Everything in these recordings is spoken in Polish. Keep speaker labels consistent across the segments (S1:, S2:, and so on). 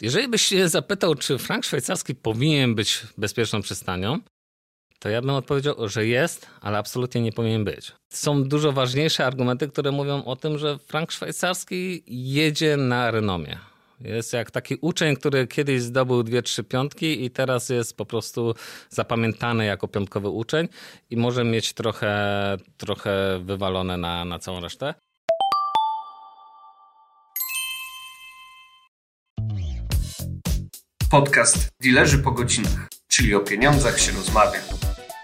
S1: Jeżeli byś się zapytał, czy frank szwajcarski powinien być bezpieczną przystanią, to ja bym odpowiedział, że jest, ale absolutnie nie powinien być. Są dużo ważniejsze argumenty, które mówią o tym, że frank szwajcarski jedzie na renomie. Jest jak taki uczeń, który kiedyś zdobył dwie, trzy piątki i teraz jest po prostu zapamiętany jako piątkowy uczeń i może mieć trochę, trochę wywalone na, na całą resztę.
S2: Podcast Dilerzy po godzinach, czyli o pieniądzach się rozmawia.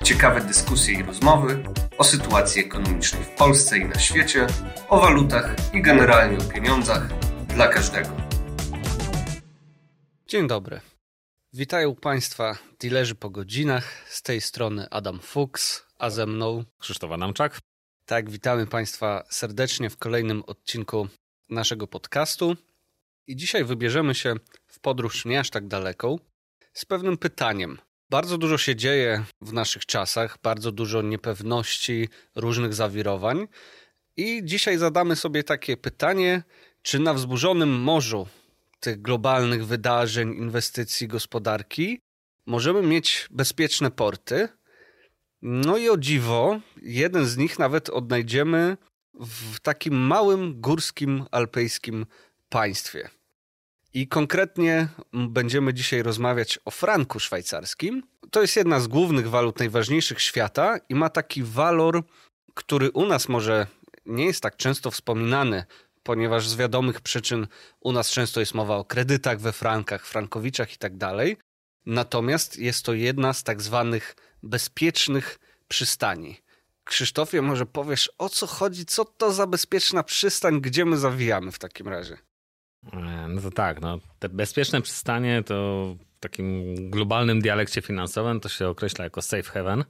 S2: Ciekawe dyskusje i rozmowy o sytuacji ekonomicznej w Polsce i na świecie, o walutach i generalnie o pieniądzach dla każdego.
S3: Dzień dobry. Witają Państwa Dilerzy po godzinach. Z tej strony Adam Fuchs, a ze mną
S1: Krzysztof Adamczak.
S3: Tak, witamy Państwa serdecznie w kolejnym odcinku naszego podcastu. I dzisiaj wybierzemy się w podróż nie aż tak daleką z pewnym pytaniem. Bardzo dużo się dzieje w naszych czasach, bardzo dużo niepewności, różnych zawirowań. I dzisiaj zadamy sobie takie pytanie, czy na wzburzonym morzu tych globalnych wydarzeń, inwestycji, gospodarki możemy mieć bezpieczne porty? No i o dziwo, jeden z nich nawet odnajdziemy w takim małym górskim alpejskim państwie. I konkretnie będziemy dzisiaj rozmawiać o franku szwajcarskim. To jest jedna z głównych walut najważniejszych świata i ma taki walor, który u nas może nie jest tak często wspominany, ponieważ z wiadomych przyczyn u nas często jest mowa o kredytach we frankach, frankowiczach i tak. Natomiast jest to jedna z tak zwanych bezpiecznych przystani. Krzysztofie, może powiesz o co chodzi, co to za bezpieczna przystań, gdzie my zawijamy w takim razie?
S1: E, no to tak, no, te bezpieczne przystanie to w takim globalnym dialekcie finansowym to się określa jako safe haven.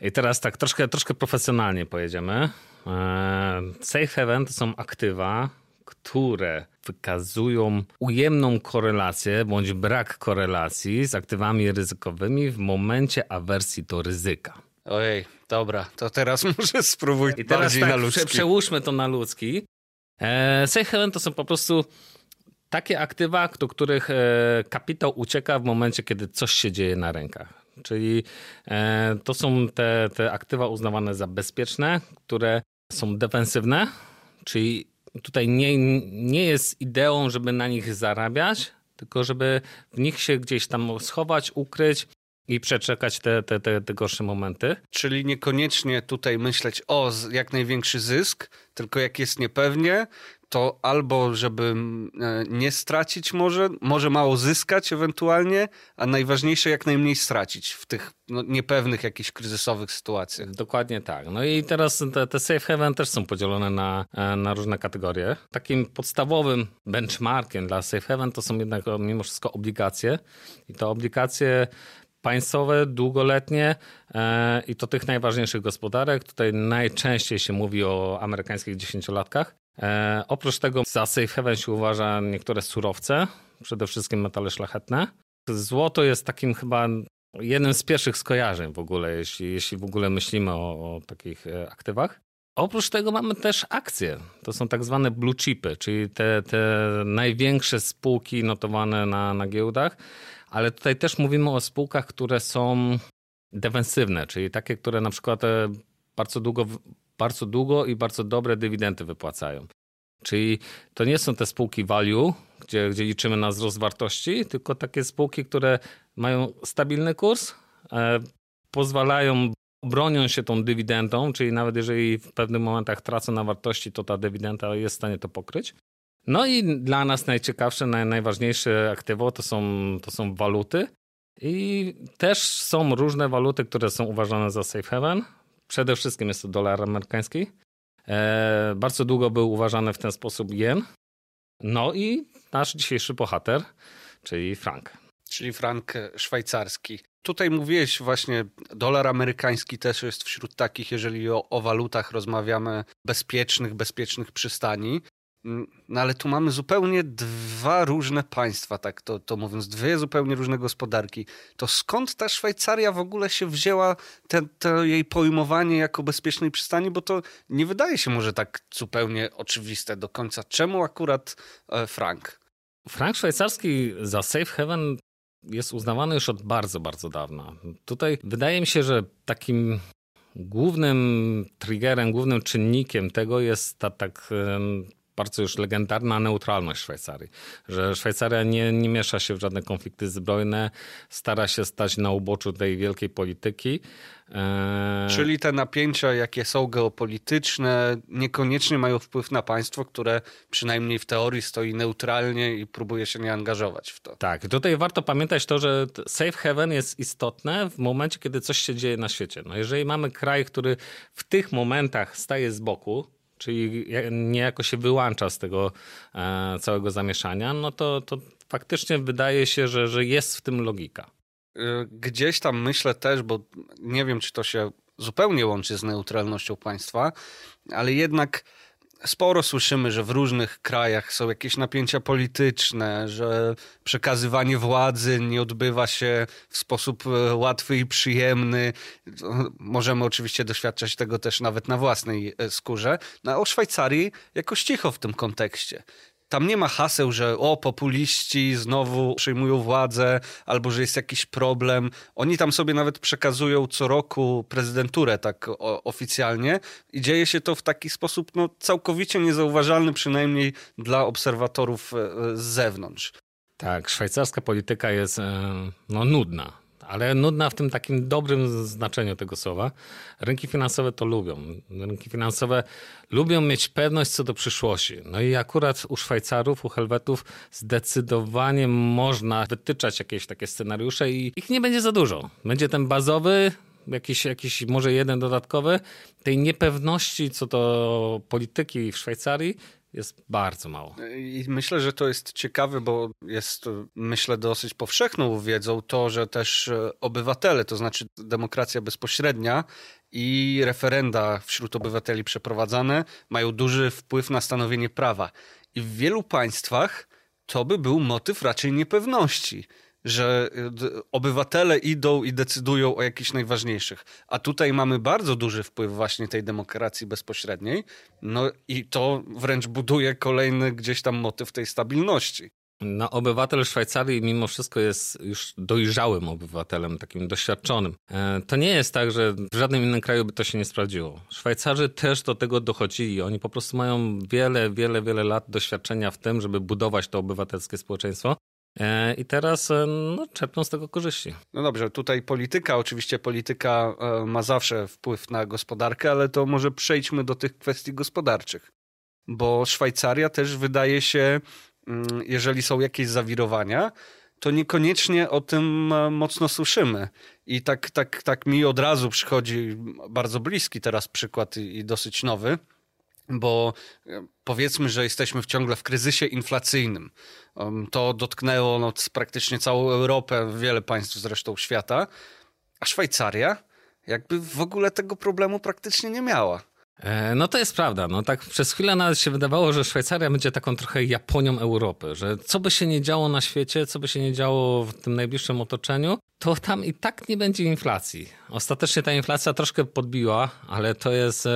S1: I teraz tak troszkę, troszkę profesjonalnie pojedziemy. E, safe haven to są aktywa, które wykazują ujemną korelację bądź brak korelacji z aktywami ryzykowymi w momencie awersji do ryzyka.
S3: Ojej, dobra, to teraz może spróbuj I teraz bardziej
S1: tak,
S3: na ludzki.
S1: Przełóżmy to na ludzki. E, safe haven to są po prostu takie aktywa, do których e, kapitał ucieka w momencie, kiedy coś się dzieje na rękach. Czyli e, to są te, te aktywa uznawane za bezpieczne, które są defensywne, czyli tutaj nie, nie jest ideą, żeby na nich zarabiać, tylko żeby w nich się gdzieś tam schować, ukryć i przeczekać te, te, te, te gorsze momenty.
S3: Czyli niekoniecznie tutaj myśleć o jak największy zysk, tylko jak jest niepewnie, to albo żeby e, nie stracić może, może mało zyskać ewentualnie, a najważniejsze jak najmniej stracić w tych no, niepewnych jakichś kryzysowych sytuacjach.
S1: Dokładnie tak. No i teraz te, te safe haven też są podzielone na, e, na różne kategorie. Takim podstawowym benchmarkiem dla safe haven to są jednak mimo wszystko obligacje i to obligacje państwowe, długoletnie e, i to tych najważniejszych gospodarek. Tutaj najczęściej się mówi o amerykańskich dziesięciolatkach. E, oprócz tego za safe haven się uważa niektóre surowce, przede wszystkim metale szlachetne. Złoto jest takim chyba jednym z pierwszych skojarzeń w ogóle, jeśli, jeśli w ogóle myślimy o, o takich e, aktywach. Oprócz tego mamy też akcje. To są tak zwane blue chipy, czyli te, te największe spółki notowane na, na giełdach, ale tutaj też mówimy o spółkach, które są defensywne, czyli takie, które na przykład e, bardzo długo bardzo długo i bardzo dobre dywidendy wypłacają. Czyli to nie są te spółki value, gdzie, gdzie liczymy na wzrost wartości, tylko takie spółki, które mają stabilny kurs, e, pozwalają, bronią się tą dywidendą, czyli nawet jeżeli w pewnych momentach tracą na wartości, to ta dywidenda jest w stanie to pokryć. No i dla nas najciekawsze, naj, najważniejsze aktywo to są, to są waluty. I też są różne waluty, które są uważane za safe haven. Przede wszystkim jest to dolar amerykański. E, bardzo długo był uważany w ten sposób jen. No i nasz dzisiejszy bohater, czyli frank.
S3: Czyli frank szwajcarski. Tutaj mówiłeś właśnie, dolar amerykański też jest wśród takich, jeżeli o, o walutach rozmawiamy, bezpiecznych, bezpiecznych przystani. Mm, no ale tu mamy zupełnie dwa różne państwa, tak to, to mówiąc, dwie zupełnie różne gospodarki. To skąd ta Szwajcaria w ogóle się wzięła, te, to jej pojmowanie jako bezpiecznej przystani? Bo to nie wydaje się może tak zupełnie oczywiste do końca. Czemu akurat e, frank?
S1: Frank szwajcarski za safe haven jest uznawany już od bardzo, bardzo dawna. Tutaj wydaje mi się, że takim głównym triggerem, głównym czynnikiem tego jest ta tak bardzo już legendarna neutralność Szwajcarii, że Szwajcaria nie, nie miesza się w żadne konflikty zbrojne, stara się stać na uboczu tej wielkiej polityki.
S3: E, Czyli te napięcia, jakie są geopolityczne, niekoniecznie mają wpływ na państwo, które przynajmniej w teorii stoi neutralnie i próbuje się nie angażować w to.
S1: Tak, tutaj warto pamiętać to, że safe haven jest istotne w momencie, kiedy coś się dzieje na świecie. No jeżeli mamy kraj, który w tych momentach staje z boku, czyli niejako się wyłącza z tego e, całego zamieszania, no to, to faktycznie wydaje się, że, że jest w tym logika.
S3: Y, gdzieś tam myślę też, bo nie wiem, czy to się zupełnie łączy z neutralnością państwa, ale jednak sporo słyszymy, że w różnych krajach są jakieś napięcia polityczne, że przekazywanie władzy nie odbywa się w sposób e, łatwy i przyjemny. Możemy oczywiście doświadczać tego też nawet na własnej e, skórze. No, a o Szwajcarii jakoś cicho w tym kontekście. Tam nie ma haseł, że o, populiści znowu przejmują władzę, albo że jest jakiś problem. Oni tam sobie nawet przekazują co roku prezydenturę tak oficjalnie i dzieje się to w taki sposób no, całkowicie niezauważalny, przynajmniej dla obserwatorów e, z zewnątrz.
S1: Tak, szwajcarska polityka jest e, no, nudna ale nudna w tym takim dobrym znaczeniu tego słowa. Rynki finansowe to lubią. Rynki finansowe lubią mieć pewność co do przyszłości. No i akurat u Szwajcarów, u Helwetów zdecydowanie można wytyczać jakieś takie scenariusze i ich nie będzie za dużo. Będzie ten bazowy, jakiś, jakiś może jeden dodatkowy, tej niepewności co do polityki w Szwajcarii jest bardzo mało.
S3: I myślę, że to jest ciekawe, bo jest, myślę, dosyć powszechną wiedzą to, że też e, obywatele, to znaczy demokracja bezpośrednia i referenda wśród obywateli przeprowadzane mają duży wpływ na stanowienie prawa. I w wielu państwach to by był motyw raczej niepewności że y, obywatele idą i decydują o jakichś najważniejszych. A tutaj mamy bardzo duży wpływ właśnie tej demokracji bezpośredniej. No i to wręcz buduje kolejny gdzieś tam motyw tej stabilności.
S1: No, obywatel Szwajcarii mimo wszystko jest już dojrzałym obywatelem, takim doświadczonym. E, to nie jest tak, że w żadnym innym kraju by to się nie sprawdziło. Szwajcarzy też do tego dochodzili. Oni po prostu mają wiele, wiele, wiele lat doświadczenia w tym, żeby budować to obywatelskie społeczeństwo. E, I teraz e, no, czerpią z tego korzyści.
S3: No dobrze, tutaj polityka, oczywiście polityka e, ma zawsze wpływ na gospodarkę, ale to może przejdźmy do tych kwestii gospodarczych. Bo Szwajcaria też wydaje się, mm, jeżeli są jakieś zawirowania, to niekoniecznie o tym mocno słyszymy. I tak, tak, tak mi od razu przychodzi bardzo bliski teraz przykład i dosyć nowy bo e, powiedzmy, że jesteśmy ciągle w kryzysie inflacyjnym. To dotknęło no, praktycznie całą Europę, wiele państw zresztą świata, a Szwajcaria jakby w ogóle tego problemu praktycznie nie miała.
S1: E, no to jest prawda. No tak przez chwilę nawet się wydawało, że Szwajcaria będzie taką trochę Japonią Europy, że co by się nie działo na świecie, co by się nie działo w tym najbliższym otoczeniu, to tam i tak nie będzie inflacji. Ostatecznie ta inflacja troszkę podbiła, ale to jest, e,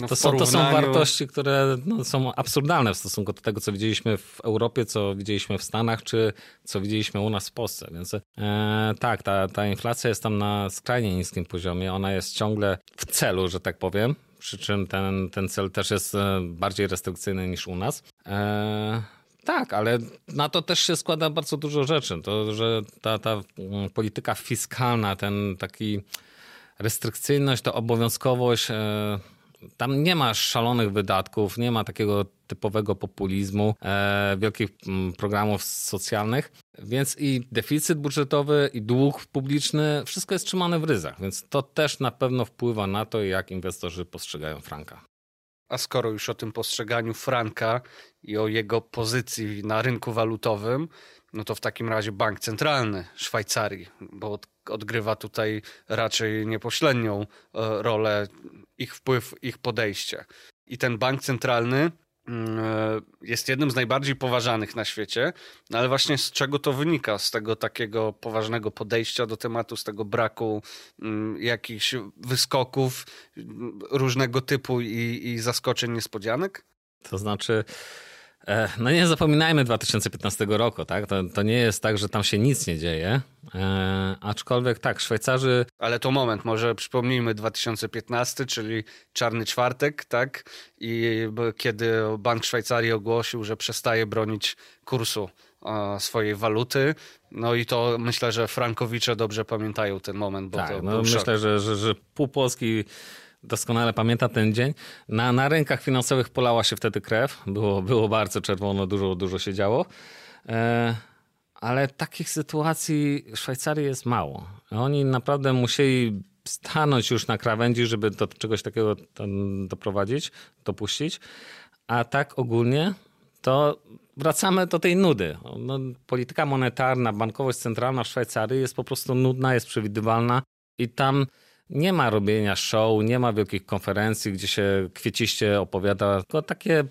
S1: no to, są, to są wartości, które no, są absurdalne w stosunku do tego, co widzieliśmy w Europie, co widzieliśmy w Stanach, czy co widzieliśmy u nas w Polsce. Więc e, tak, ta, ta inflacja jest tam na skrajnie niskim poziomie. Ona jest ciągle w celu, że tak powiem przy czym ten, ten cel też jest e, bardziej restrykcyjny niż u nas. E, tak, ale na to też się składa bardzo dużo rzeczy. To, że ta, ta mm, polityka fiskalna, ten taki restrykcyjność, to obowiązkowość, e, tam nie ma szalonych wydatków, nie ma takiego typowego populizmu, e, wielkich mm, programów socjalnych, więc i deficyt budżetowy, i dług publiczny, wszystko jest trzymane w ryzach, więc to też na pewno wpływa na to, jak inwestorzy postrzegają franka.
S3: A skoro już o tym postrzeganiu franka i o jego pozycji na rynku walutowym, no to w takim razie bank centralny Szwajcarii, bo odgrywa tutaj raczej niepośrednią e, rolę ich wpływ, ich podejście. I ten bank centralny mm, e, jest jednym z najbardziej poważanych na świecie, no ale właśnie z czego to wynika? Z tego takiego poważnego podejścia do tematu, z tego braku mm, jakichś wyskoków różnego typu i, i zaskoczeń, niespodzianek?
S1: To znaczy, no nie zapominajmy 2015 roku, tak? To, to nie jest tak, że tam się nic nie dzieje. E, aczkolwiek tak, Szwajcarzy.
S3: Ale to moment, może przypomnijmy 2015, czyli czarny czwartek, tak? I kiedy Bank Szwajcarii ogłosił, że przestaje bronić kursu e, swojej waluty. No i to myślę, że Frankowicze dobrze pamiętają ten moment. Bo
S1: tak, no myślę, że, że, że pół Polski doskonale pamięta ten dzień. Na, na rynkach finansowych polała się wtedy krew. Było, było bardzo czerwono, dużo, dużo się działo. E, ale takich sytuacji w Szwajcarii jest mało. Oni naprawdę musieli stanąć już na krawędzi, żeby do czegoś takiego doprowadzić, dopuścić. A tak ogólnie to wracamy do tej nudy. No, polityka monetarna, bankowość centralna w Szwajcarii jest po prostu nudna, jest przewidywalna i tam nie ma robienia show, nie ma wielkich konferencji, gdzie się kwieciście opowiada, tylko takie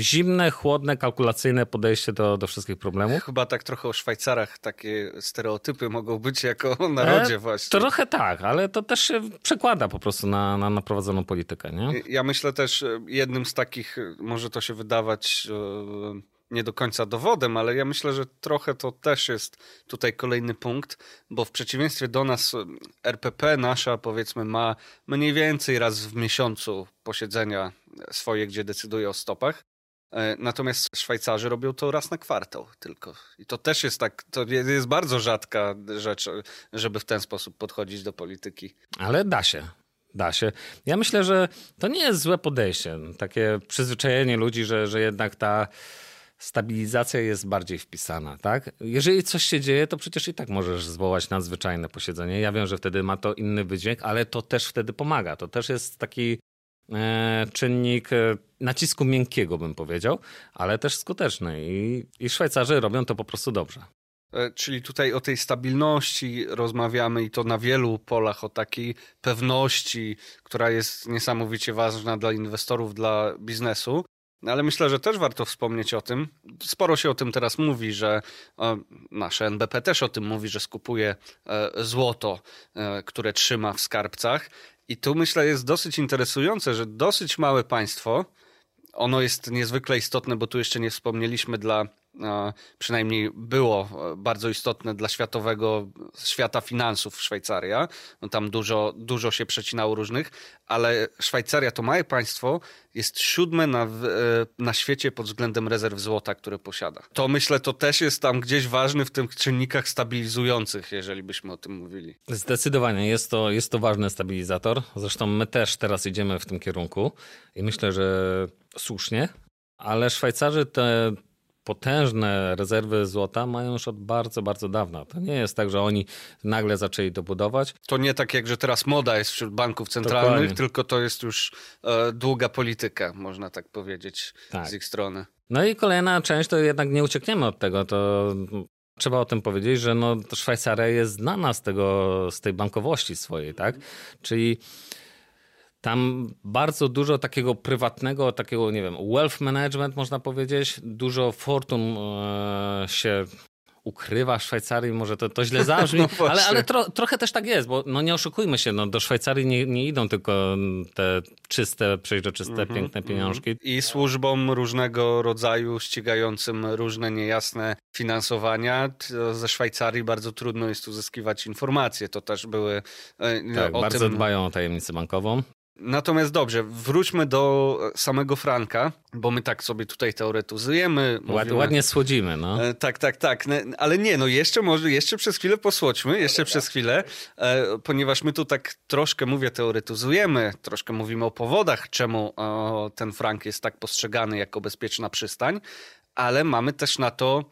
S1: zimne, chłodne, kalkulacyjne podejście do, do wszystkich problemów.
S3: Chyba tak trochę o Szwajcarach takie stereotypy mogą być jako o narodzie e, właśnie.
S1: Trochę tak, ale to też się przekłada po prostu na, na, na prowadzoną politykę. Nie?
S3: Ja myślę też e, jednym z takich, e, może to się wydawać... Yy nie do końca dowodem, ale ja myślę, że trochę to też jest tutaj kolejny punkt, bo w przeciwieństwie do nas RPP nasza powiedzmy ma mniej więcej raz w miesiącu posiedzenia swoje, gdzie decyduje o stopach. E, natomiast Szwajcarzy robią to raz na kwartał tylko. I to też jest tak, to jest bardzo rzadka rzecz, żeby w ten sposób podchodzić do polityki.
S1: Ale da się. Da się. Ja myślę, że to nie jest złe podejście. Takie przyzwyczajenie ludzi, że, że jednak ta stabilizacja jest bardziej wpisana, tak? Jeżeli coś się dzieje, to przecież i tak możesz zwołać nadzwyczajne posiedzenie. Ja wiem, że wtedy ma to inny wydźwięk, ale to też wtedy pomaga. To też jest taki e, czynnik e, nacisku miękkiego, bym powiedział, ale też skuteczny. I, I Szwajcarzy robią to po prostu dobrze.
S3: E, czyli tutaj o tej stabilności rozmawiamy i to na wielu polach, o takiej pewności, która jest niesamowicie ważna dla inwestorów, dla biznesu. No, ale myślę, że też warto wspomnieć o tym. Sporo się o tym teraz mówi, że nasze NBP też o tym mówi, że skupuje e, złoto, e, które trzyma w skarbcach. I tu myślę jest dosyć interesujące, że dosyć małe państwo, ono jest niezwykle istotne, bo tu jeszcze nie wspomnieliśmy dla przynajmniej było bardzo istotne dla światowego świata finansów Szwajcaria. No tam dużo, dużo się przecinało różnych, ale Szwajcaria to małe państwo, jest siódme na, na świecie pod względem rezerw złota, które posiada. To myślę, to też jest tam gdzieś ważny w tych czynnikach stabilizujących, jeżeli byśmy o tym mówili.
S1: Zdecydowanie jest to, jest to ważny stabilizator. Zresztą my też teraz idziemy w tym kierunku i myślę, że słusznie. Ale Szwajcarzy te potężne rezerwy złota mają już od bardzo, bardzo dawna. To nie jest tak, że oni nagle zaczęli to budować.
S3: To nie tak jak, że teraz moda jest wśród banków centralnych, Dokładnie. tylko to jest już e, długa polityka, można tak powiedzieć, tak. z ich strony.
S1: No i kolejna część, to jednak nie uciekniemy od tego, to Trzeba o tym powiedzieć, że no, Szwajcaria jest znana z, tego, z tej bankowości swojej, tak? Czyli tam bardzo dużo takiego prywatnego, takiego, nie wiem, wealth management można powiedzieć, dużo fortun e, się ukrywa w Szwajcarii, może to, to źle zabrzmi, no ale, ale tro, trochę też tak jest, bo no nie oszukujmy się, no do Szwajcarii nie, nie idą tylko te czyste, przejrzyste, mm -hmm, piękne pieniążki. Mm
S3: -hmm. I służbom różnego rodzaju ścigającym różne niejasne finansowania. Ze Szwajcarii bardzo trudno jest uzyskiwać informacje. To też były
S1: e, tak, o bardzo tym... dbają o tajemnicę bankową.
S3: Natomiast dobrze, wróćmy do samego Franka, bo my tak sobie tutaj teoretyzujemy.
S1: Mówimy, ładnie słodzimy, no.
S3: E, tak, tak, tak. Ale nie, no jeszcze może, jeszcze przez chwilę posłodźmy, jeszcze przez chwilę, e, ponieważ my tu tak troszkę, mówię, teoretyzujemy, troszkę mówimy o powodach, czemu ten Frank jest tak postrzegany jako bezpieczna przystań, ale mamy też na to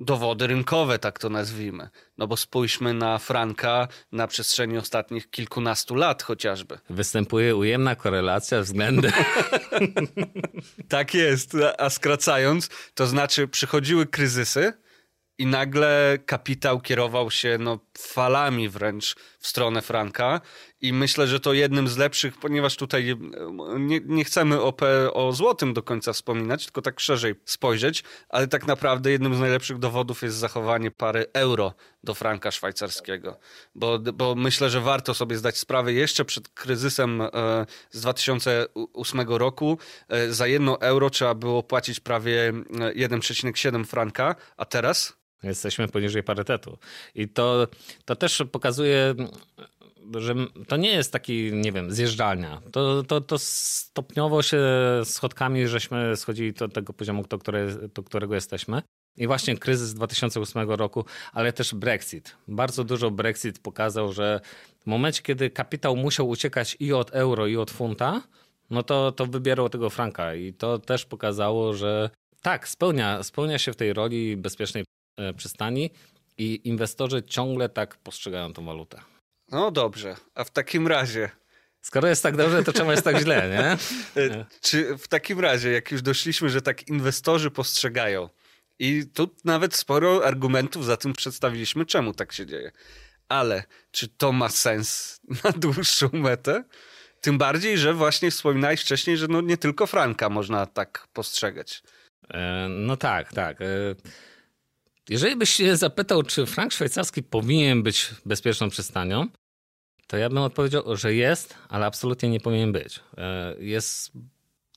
S3: dowody rynkowe, tak to nazwijmy. No bo spójrzmy na Franka na przestrzeni ostatnich kilkunastu lat chociażby.
S1: Występuje ujemna korelacja względem.
S3: tak jest, a skracając, to znaczy przychodziły kryzysy i nagle kapitał kierował się no, falami wręcz w stronę Franka I myślę, że to jednym z lepszych, ponieważ tutaj nie, nie chcemy o, o złotym do końca wspominać, tylko tak szerzej spojrzeć, ale tak naprawdę jednym z najlepszych dowodów jest zachowanie pary euro do franka szwajcarskiego. Bo, bo myślę, że warto sobie zdać sprawę jeszcze przed kryzysem e, z 2008 roku. E, za jedno euro trzeba było płacić prawie 1,7 franka, a teraz?
S1: Jesteśmy poniżej parytetu. I to, to też pokazuje że to nie jest taki, nie wiem, zjeżdżalnia. To, to, to stopniowo się schodkami żeśmy schodzili do tego poziomu, do, które, do którego jesteśmy. I właśnie kryzys 2008 roku, ale też Brexit. Bardzo dużo Brexit pokazał, że w momencie, kiedy kapitał musiał uciekać i od euro, i od funta, no to, to wybierał tego franka. I to też pokazało, że tak, spełnia, spełnia się w tej roli bezpiecznej przystani i inwestorzy ciągle tak postrzegają tą walutę.
S3: No dobrze, a w takim razie.
S1: Skoro jest tak dobrze, to czemu jest tak źle, nie?
S3: E, czy w takim razie, jak już doszliśmy, że tak inwestorzy postrzegają, i tu nawet sporo argumentów za tym przedstawiliśmy, czemu tak się dzieje. Ale czy to ma sens na dłuższą metę? Tym bardziej, że właśnie wspominałeś wcześniej, że no nie tylko Franka można tak postrzegać.
S1: E, no tak, tak. Jeżeli byś się zapytał, czy frank szwajcarski powinien być bezpieczną przystanią, to ja bym odpowiedział, że jest, ale absolutnie nie powinien być. E, jest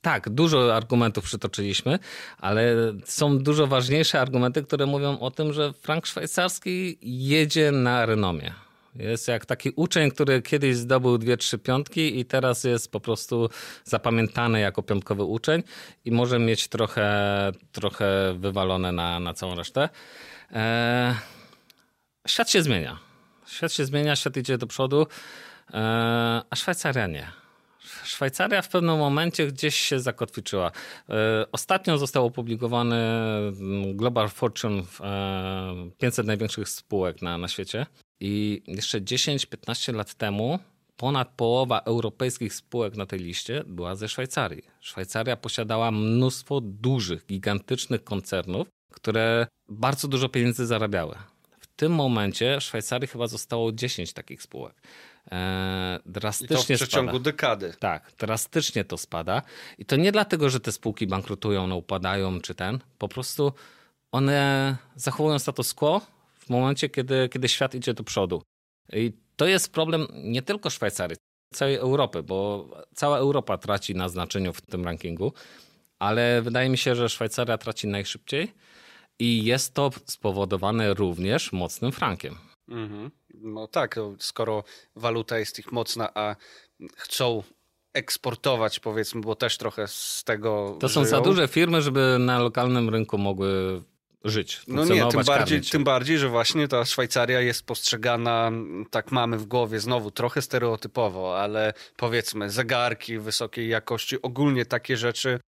S1: tak, dużo argumentów przytoczyliśmy, ale są dużo ważniejsze argumenty, które mówią o tym, że frank szwajcarski jedzie na renomie. Jest jak taki uczeń, który kiedyś zdobył dwie, trzy piątki i teraz jest po prostu zapamiętany jako piątkowy uczeń i może mieć trochę, trochę wywalone na, na całą resztę. Eee, świat się zmienia. Świat się zmienia, świat idzie do przodu, eee, a Szwajcaria nie. Szwajcaria w pewnym momencie gdzieś się zakotwiczyła. E, ostatnio został opublikowany mm, Global Fortune 500 e, największych spółek na, na świecie i jeszcze 10-15 lat temu ponad połowa europejskich spółek na tej liście była ze Szwajcarii. Szwajcaria posiadała mnóstwo dużych, gigantycznych koncernów, które bardzo dużo pieniędzy zarabiały. W tym momencie w Szwajcarii chyba zostało 10 takich spółek.
S3: E, drastycznie I to w przeciągu
S1: spada.
S3: dekady.
S1: Tak, drastycznie to spada. I to nie dlatego, że te spółki bankrutują, no upadają czy ten. Po prostu one zachowują status quo w momencie, kiedy, kiedy świat idzie do przodu. I to jest problem nie tylko Szwajcarii, całej Europy, bo cała Europa traci na znaczeniu w tym rankingu, ale wydaje mi się, że Szwajcaria traci najszybciej i jest to spowodowane również mocnym frankiem. Mhm.
S3: No tak, skoro waluta jest ich mocna, a chcą eksportować, powiedzmy, bo też trochę z tego.
S1: To żyją. są za duże firmy, żeby na lokalnym rynku mogły żyć.
S3: No nie, tym bardziej, tym bardziej, że właśnie ta Szwajcaria jest postrzegana, tak mamy w głowie znowu trochę stereotypowo, ale powiedzmy zegarki wysokiej jakości, ogólnie takie rzeczy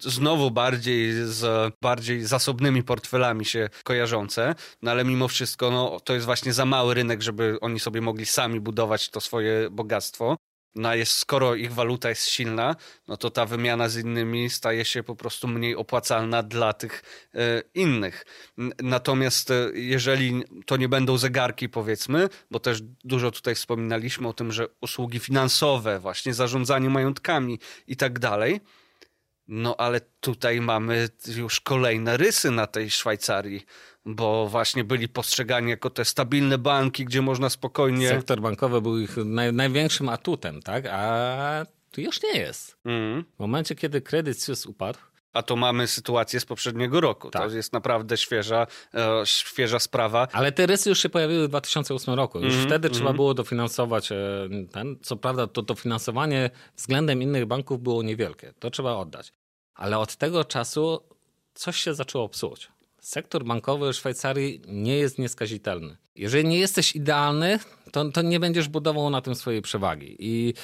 S3: znowu bardziej z bardziej zasobnymi portfelami się kojarzące, no ale mimo wszystko no, to jest właśnie za mały rynek, żeby oni sobie mogli sami budować to swoje bogactwo. No jest, skoro ich waluta jest silna, no to ta wymiana z innymi staje się po prostu mniej opłacalna dla tych e, innych. Natomiast e, jeżeli to nie będą zegarki, powiedzmy, bo też dużo tutaj wspominaliśmy o tym, że usługi finansowe, właśnie zarządzanie majątkami i tak dalej, no ale tutaj mamy już kolejne rysy na tej Szwajcarii, bo właśnie byli postrzegani jako te stabilne banki, gdzie można spokojnie.
S1: Sektor bankowy był ich naj, największym atutem, tak? A tu już nie jest. Mm. W momencie, kiedy kredyt Suisse upadł,
S3: a to mamy sytuację z poprzedniego roku. Tak. To jest naprawdę świeża, e, świeża sprawa.
S1: Ale te rysy już się pojawiły w 2008 roku. Już mm, wtedy mm. trzeba było dofinansować e, ten. Co prawda, to dofinansowanie względem innych banków było niewielkie. To trzeba oddać. Ale od tego czasu coś się zaczęło psuć. Sektor bankowy Szwajcarii nie jest nieskazitelny. Jeżeli nie jesteś idealny, to, to nie będziesz budował na tym swojej przewagi. I,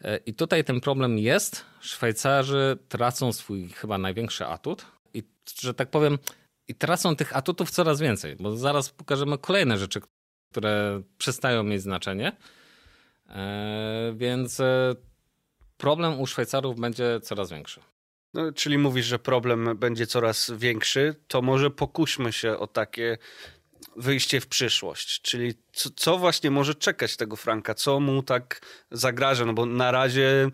S1: e, I tutaj ten problem jest. Szwajcarzy tracą swój chyba największy atut. I że tak powiem, i tracą tych atutów coraz więcej, bo zaraz pokażemy kolejne rzeczy, które przestają mieć znaczenie. E, więc e, problem u Szwajcarów będzie coraz większy.
S3: No, czyli mówisz, że problem będzie coraz większy, to może pokuśmy się o takie wyjście w przyszłość, czyli co, co, właśnie może czekać tego Franka, co mu tak zagraża, no bo na razie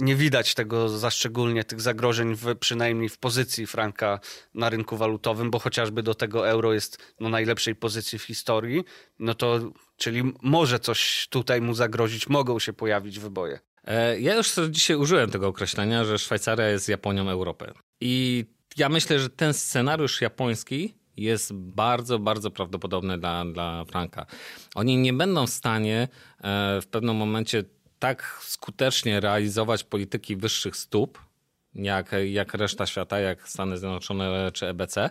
S3: nie widać tego za szczególnie tych zagrożeń w, przynajmniej w pozycji Franka na rynku walutowym, bo chociażby do tego euro jest no, najlepszej pozycji w historii, no to czyli może coś tutaj mu zagrozić, mogą się pojawić wyboje.
S1: E, ja już dzisiaj użyłem tego określenia, że Szwajcaria jest Japonią Europy. I ja myślę, że ten scenariusz japoński jest bardzo, bardzo prawdopodobny dla, dla Franka. Oni nie będą w stanie e, w pewnym momencie tak skutecznie realizować polityki wyższych stóp, jak, jak reszta świata, jak Stany Zjednoczone czy EBC,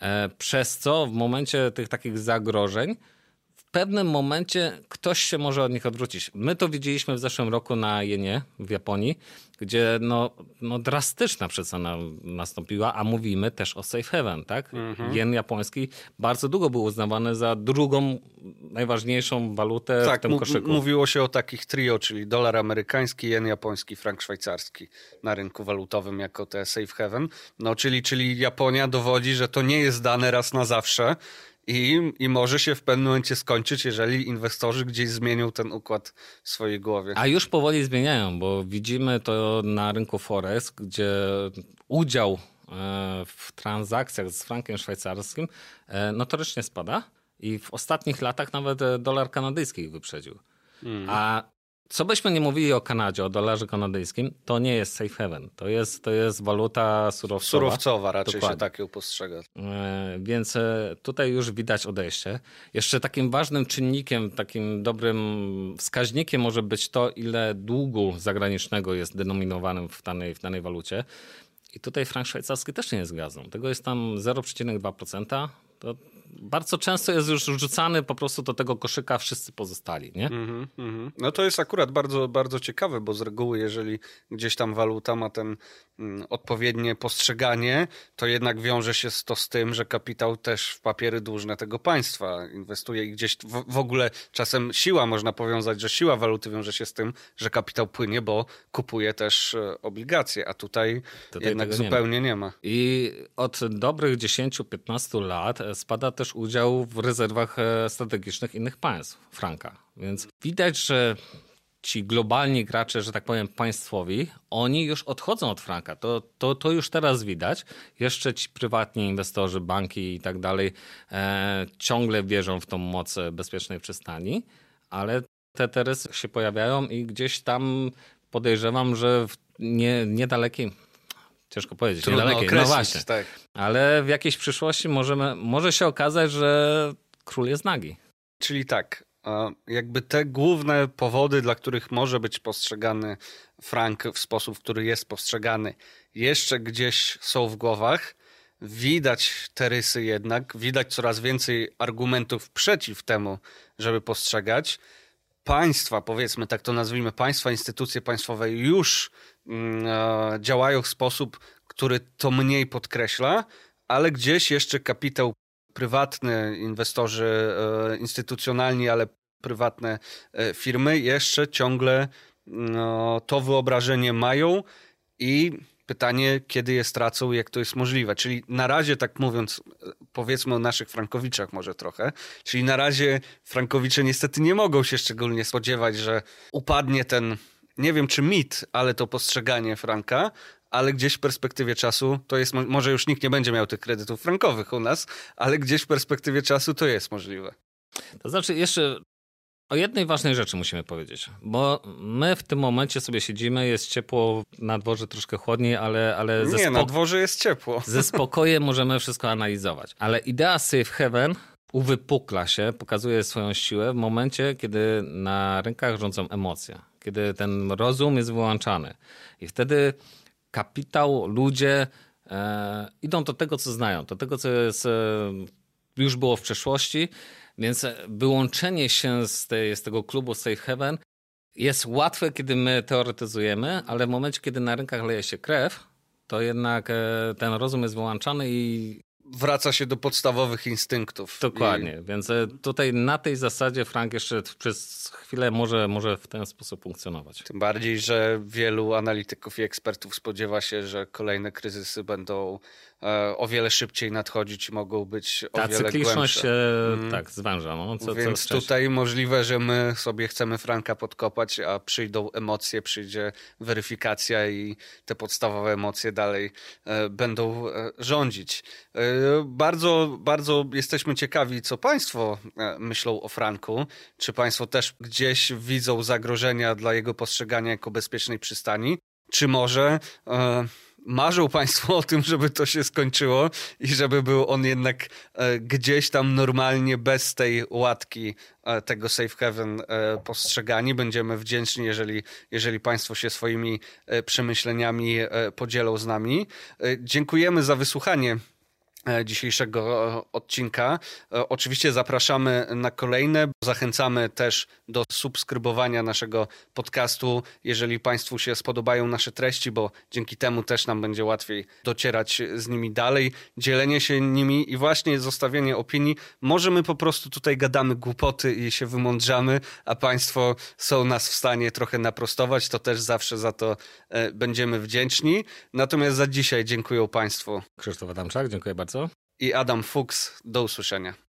S1: e, przez co w momencie tych takich zagrożeń pewnym momencie ktoś się może od nich odwrócić. My to widzieliśmy w zeszłym roku na Jenie w Japonii, gdzie no, no drastyczna przecena nastąpiła, a mówimy też o safe haven, tak? Mhm. Jen japoński bardzo długo był uznawany za drugą najważniejszą walutę tak, w tym koszyku.
S3: mówiło się o takich trio, czyli dolar amerykański, jen japoński, frank szwajcarski na rynku walutowym jako te safe haven. No, czyli, czyli Japonia dowodzi, że to nie jest dane raz na zawsze, i, I może się w pewnym momencie skończyć, jeżeli inwestorzy gdzieś zmienią ten układ w swojej głowie.
S1: A już powoli zmieniają, bo widzimy to na rynku Forex, gdzie udział e, w transakcjach z frankiem szwajcarskim e, notorycznie spada i w ostatnich latach nawet e, dolar kanadyjski ich wyprzedził. Hmm. A co byśmy nie mówili o Kanadzie, o dolarze kanadyjskim, to nie jest safe haven. To jest, to jest waluta surowcowa.
S3: Surowcowa raczej Dokładnie. się tak ją postrzega.
S1: E, więc e, tutaj już widać odejście. Jeszcze takim ważnym czynnikiem, takim dobrym wskaźnikiem może być to, ile długu zagranicznego jest denominowanym w danej, w danej walucie. I tutaj frank szwajcarski też nie jest gwiazdą. Tego jest tam 0,2%. To bardzo często jest już rzucany po prostu do tego koszyka wszyscy pozostali, nie? Mm
S3: -hmm. No to jest akurat bardzo, bardzo ciekawe, bo z reguły jeżeli gdzieś tam waluta ma ten mm, odpowiednie postrzeganie, to jednak wiąże się to z tym, że kapitał też w papiery dłużne tego państwa inwestuje i gdzieś w, w ogóle czasem siła, można powiązać, że siła waluty wiąże się z tym, że kapitał płynie, bo kupuje też e, obligacje, a tutaj, tutaj jednak zupełnie nie ma. nie ma.
S1: I od dobrych 10-15 lat e, spada też udział w rezerwach e, strategicznych innych państw, franka. Więc widać, że ci globalni gracze, że tak powiem, państwowi, oni już odchodzą od franka. To, to, to już teraz widać. Jeszcze ci prywatni inwestorzy, banki i tak dalej e, ciągle wierzą w tą moc bezpiecznej przystani, ale te teresy się pojawiają i gdzieś tam podejrzewam, że w nie, niedalekiej ciężko powiedzieć,
S3: Trudno niedalekiej, no właśnie. Tak.
S1: Ale w jakiejś przyszłości możemy, może się okazać, że król jest nagi.
S3: Czyli tak, jakby te główne powody, dla których może być postrzegany Frank w sposób, w który jest postrzegany, jeszcze gdzieś są w głowach. Widać te rysy jednak, widać coraz więcej argumentów przeciw temu, żeby postrzegać. Państwa, powiedzmy tak to nazwijmy, państwa, instytucje państwowe już Mm, e, działają w sposób, który to mniej podkreśla, ale gdzieś jeszcze kapitał prywatny, inwestorzy e, instytucjonalni, ale prywatne e, firmy jeszcze ciągle no, to wyobrażenie mają i pytanie, kiedy je stracą, jak to jest możliwe. Czyli na razie, tak mówiąc, powiedzmy o naszych Frankowiczach może trochę, czyli na razie Frankowicze niestety nie mogą się szczególnie spodziewać, że upadnie ten nie wiem czy mit, ale to postrzeganie franka, ale gdzieś w perspektywie czasu to jest, może już nikt nie będzie miał tych kredytów frankowych u nas, ale gdzieś w perspektywie czasu to jest możliwe.
S1: To znaczy jeszcze o jednej ważnej rzeczy musimy powiedzieć, bo my w tym momencie sobie siedzimy, jest ciepło, na dworze troszkę chłodniej, ale... ale
S3: ze Nie, jest ciepło.
S1: Ze spokojem możemy wszystko analizować. Ale idea Safe Heaven uwypukla się, pokazuje swoją siłę w momencie, kiedy na rynkach rządzą emocje kiedy ten rozum jest wyłączany. I wtedy kapitał, ludzie e, idą do tego, co znają, do tego, co jest, e, już było w przeszłości, więc wyłączenie się z, tej, z tego klubu Safe Heaven jest łatwe, kiedy my teoretyzujemy, ale w momencie, kiedy na rynkach leje się krew, to jednak e, ten rozum jest wyłączany i
S3: wraca się do podstawowych instynktów.
S1: Dokładnie, I... więc e, tutaj na tej zasadzie Frank jeszcze przez chwilę może, może w ten sposób funkcjonować.
S3: Tym bardziej, że wielu analityków i ekspertów spodziewa się, że kolejne kryzysy będą E, o wiele szybciej nadchodzić i mogą być o
S1: Ta
S3: wiele
S1: cykliczność
S3: głębsze.
S1: Mm. tak zwęża. No,
S3: co, Więc tutaj możliwe, że my sobie chcemy Franka podkopać, a przyjdą emocje, przyjdzie weryfikacja i te podstawowe emocje dalej e, będą e, rządzić. E, bardzo, bardzo jesteśmy ciekawi, co Państwo e, myślą o Franku. Czy Państwo też gdzieś widzą zagrożenia dla jego postrzegania jako bezpiecznej przystani? Czy może e, marzą Państwo o tym, żeby to się skończyło i żeby był on jednak e, gdzieś tam normalnie bez tej łatki e, tego safe haven e, postrzegani. Będziemy wdzięczni, jeżeli, jeżeli Państwo się swoimi przemyśleniami podzielą z nami. Dziękujemy za wysłuchanie dzisiejszego e, odcinka. E, oczywiście zapraszamy na kolejne. Zachęcamy też do subskrybowania naszego podcastu, jeżeli Państwu się spodobają nasze treści, bo dzięki temu też nam będzie łatwiej docierać z nimi dalej, dzielenie się nimi i właśnie zostawienie opinii. Może my po prostu tutaj gadamy głupoty i się wymądrzamy, a Państwo są nas w stanie trochę naprostować, to też zawsze za to będziemy wdzięczni. Natomiast za dzisiaj dziękuję Państwu.
S1: Krzysztof Adamczak, dziękuję bardzo
S3: i Adam Fuchs. Do usłyszenia.